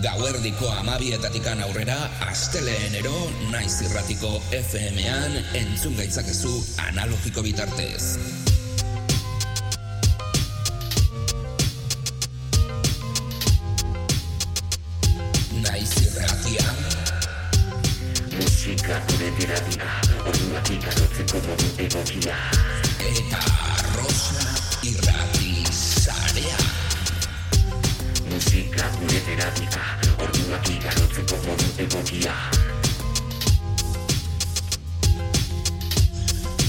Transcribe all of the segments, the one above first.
Gauerdiko amabietatikan aurrera, asteleenero naiz irratiko FM-an entzun gaitzakezu analogiko bitartez. Naiz irratia. Musika gure terapia, orduak ikarotzeko modu egokia. Eta Rosa irrati Musika gure terapia, orduak ikarotzeko modu egokia.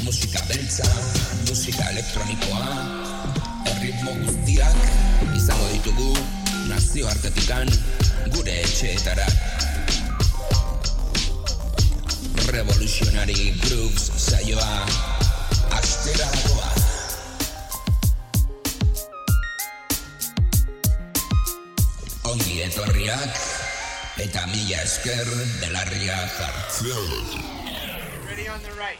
Musika beltza, musika elektronikoa, erritmo guztiak izango ditugu nazioartetikan gure etxeetara. Revolutionary Grooves saioa astera dagoa. Etorriak eta mila esker belarria jartzen. Ready on the right.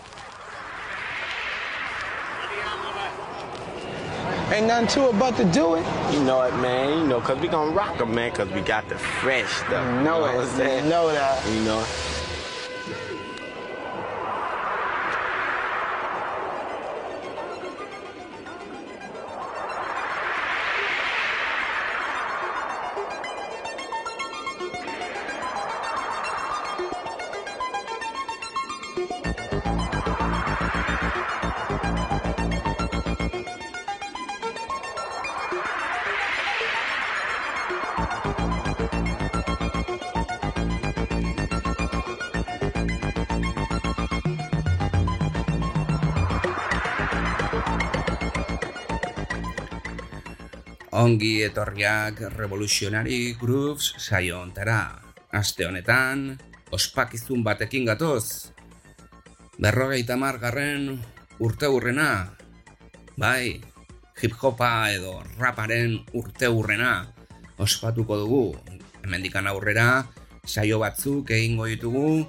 Ready on the left. Ain't nothing to it but to do it. You know it, man. You know, cause we gonna rock 'em, man. Cause we got the fresh stuff. You know what it. I'm saying? You know that. You know. Ongi etorriak Revolutionary Grooves saio ontara. Aste honetan, ospakizun batekin gatoz. Berrogeita garren urte hurrena. Bai, hip-hopa edo raparen urte hurrena ospatuko dugu. Hemendikan aurrera, saio batzuk egingo ditugu,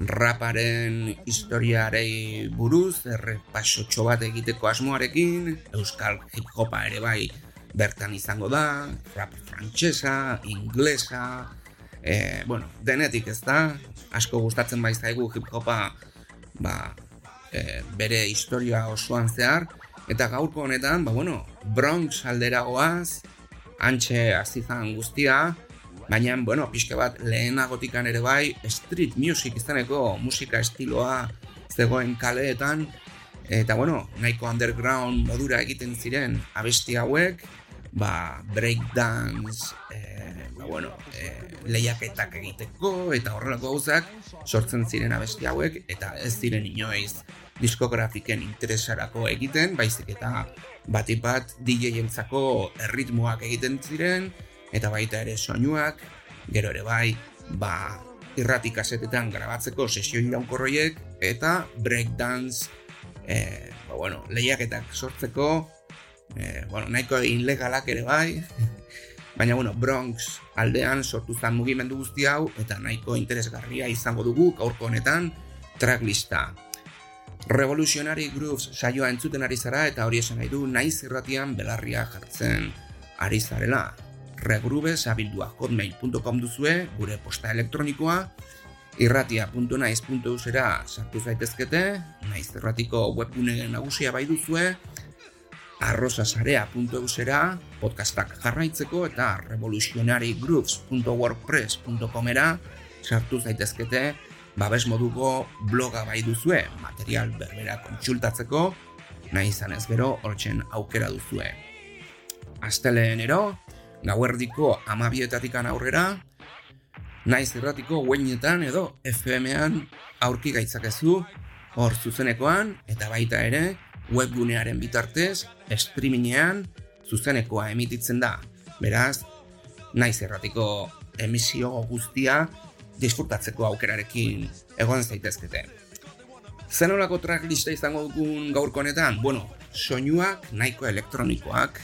raparen historiarei buruz, errepasotxo bat egiteko asmoarekin, euskal hip-hopa ere bai bertan izango da, rap frantsesa, inglesa, e, bueno, denetik ez da, asko gustatzen bai zaigu hip-hopa ba, e, bere historia osoan zehar, eta gaurko honetan, ba, bueno, Bronx aldera goaz, antxe azizan guztia, baina, bueno, pixke bat lehenagotikan ere bai, street music izaneko musika estiloa zegoen kaleetan, eta bueno, nahiko underground modura egiten ziren abesti hauek, ba, breakdance, e, ba, bueno, e, lehiaketak egiteko, eta horrelako gauzak sortzen ziren abesti hauek, eta ez ziren inoiz diskografiken interesarako egiten, baizik eta batik bat DJ-entzako erritmoak egiten ziren, eta baita ere soinuak, gero ere bai, ba, irrati kasetetan grabatzeko sesio iraunkorroiek, eta breakdance, e, ba, bueno, lehiaketak sortzeko, e, bueno, nahiko ilegalak ere bai, baina bueno, Bronx aldean sortu zen mugimendu guzti hau, eta nahiko interesgarria izango dugu gaurko honetan tracklista. Revolutionary Grooves saioa entzuten ari zara eta hori esan nahi du naiz irratian belarria jartzen ari zarela. Regrubes abildua hotmail.com duzue, gure posta elektronikoa, irratia.naiz.eusera sartu zaitezkete, naiz irratiko webgune nagusia bai duzue, arrosasarea.eusera podcastak jarraitzeko eta revolutionarygrooves.wordpress.comera sartu zaitezkete babes moduko bloga bai duzue, material berbera kontsultatzeko, nahi izan ez gero hortzen aukera duzue. Asteleenero, gauerdiko amabietatikan aurrera, naiz irratiko guainetan edo FM-an aurki gaitzakezu, hor zuzenekoan, eta baita ere, webgunearen bitartez, streamingean, zuzenekoa emititzen da. Beraz, naiz erratiko emisio guztia disfrutatzeko aukerarekin egon zaitezkete. Zenolako tracklista izango dugun gaurko honetan? Bueno, soinuak nahiko elektronikoak,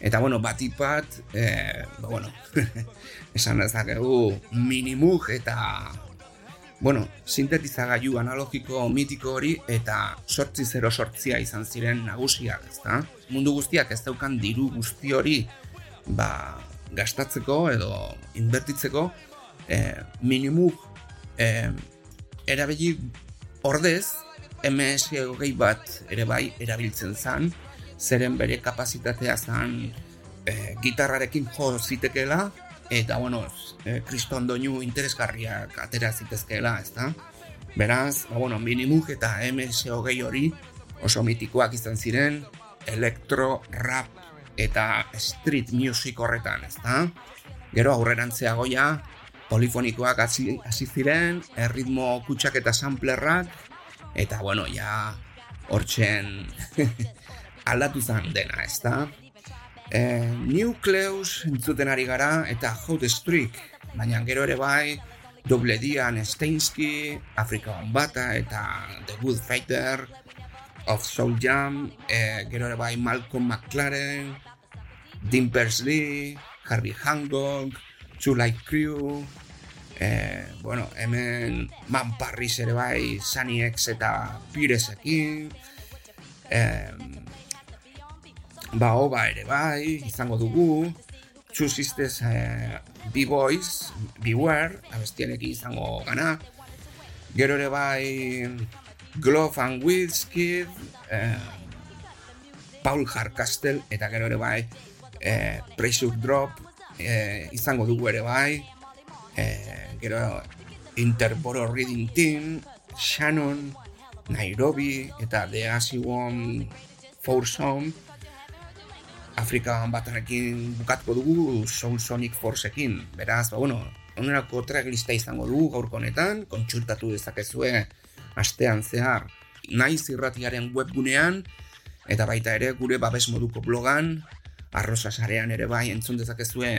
Eta, bueno, batipat, eh, ba, bueno, esan dezakegu minimug eta, bueno, sintetizagailu analogiko mitiko hori eta sortzi zero sortzia izan ziren nagusiak, ezta? Mundu guztiak ez daukan diru guzti hori, ba, gastatzeko edo inbertitzeko e, minimuk e, erabili ordez MS hogei bat ere bai erabiltzen zan, zeren bere kapazitatea zan e, gitarrarekin jo zitekeela, eta bueno, e, kriston doinu interesgarriak atera zitezkeela, ez da? Beraz, ba, bueno, minimuk eta MS hogei hori oso mitikoak izan ziren, elektro, rap eta street music horretan, ez da? Gero aurrerantzea goia, polifonikoak hasi ziren, erritmo kutsak eta samplerrak, eta bueno, ja hortzen aldatu zen dena, ez E, Nucleus entzuten ari gara eta Hot Streak, baina gero ere bai Double Dian Steinsky, Afrika Bata eta The Good Fighter, of Soul Jam, e, gero ere bai Malcolm McLaren, Dean Lee, Harvey Hancock, Two Light Crew, e, bueno, hemen Man Parris ere bai, Sunny X eta Piresekin, e, ba, oba ere bai, izango dugu, Two Sisters e, B-Boys, Beware, abestianekin izango gana, gero ere bai, Glove and Whiskey, eh, Paul Hardcastle, eta gero ere bai, eh, Pressure Drop, eh, izango dugu ere bai, eh, gero Interboro Reading Team, Shannon, Nairobi eta The Asiwon Foursome Afrika batarekin bukatko dugu Soul Sonic Forceekin. Beraz, ba, bueno, onerako tracklista izango dugu gaurko honetan, kontsultatu dezakezue astean zehar naiz irratiaren webgunean, eta baita ere gure babes moduko blogan, arrosa sarean ere bai entzun dezakezue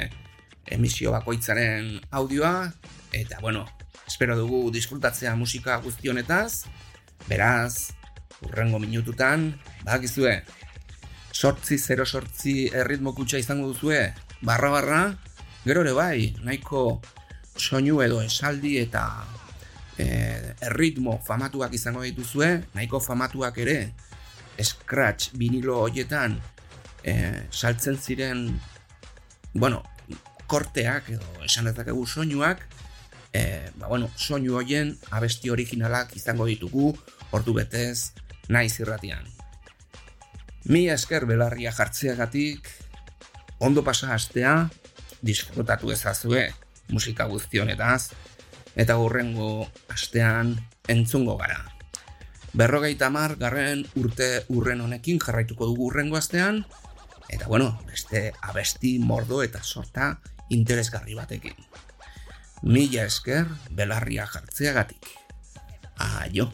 emisio bakoitzaren audioa, eta bueno, espero dugu disfrutatzea musika guztionetaz, beraz, urrengo minututan, bakizue, sortzi, zero sortzi erritmo kutsa izango duzue, barra barra, gero ere bai, nahiko soinu edo esaldi eta e, erritmo famatuak izango dituzue, nahiko famatuak ere, scratch vinilo hoietan e, saltzen ziren, bueno, korteak edo esan dezakegu soinuak, e, ba, bueno, soinu hoien abesti originalak izango ditugu ordu betez naiz irratian. Mi esker belarria jartzeagatik ondo pasa astea disfrutatu ezazue musika guztionetaz eta hurrengo astean entzungo gara. Berrogeita mar garren urte urren honekin jarraituko dugu urrengo astean eta bueno, beste abesti mordo eta sorta interesgarri batekin. Mila esker belarria jartzeagatik. Aio.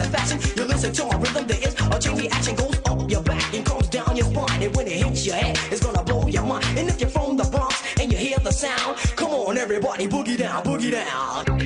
satisfaction. You listen to a rhythm that is a chain reaction goes up your back and comes down your spine. And when it hits your head, it's gonna blow your mind. And if you're from the Bronx and you hear the sound, come on everybody, boogie down, boogie down.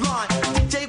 line. DJ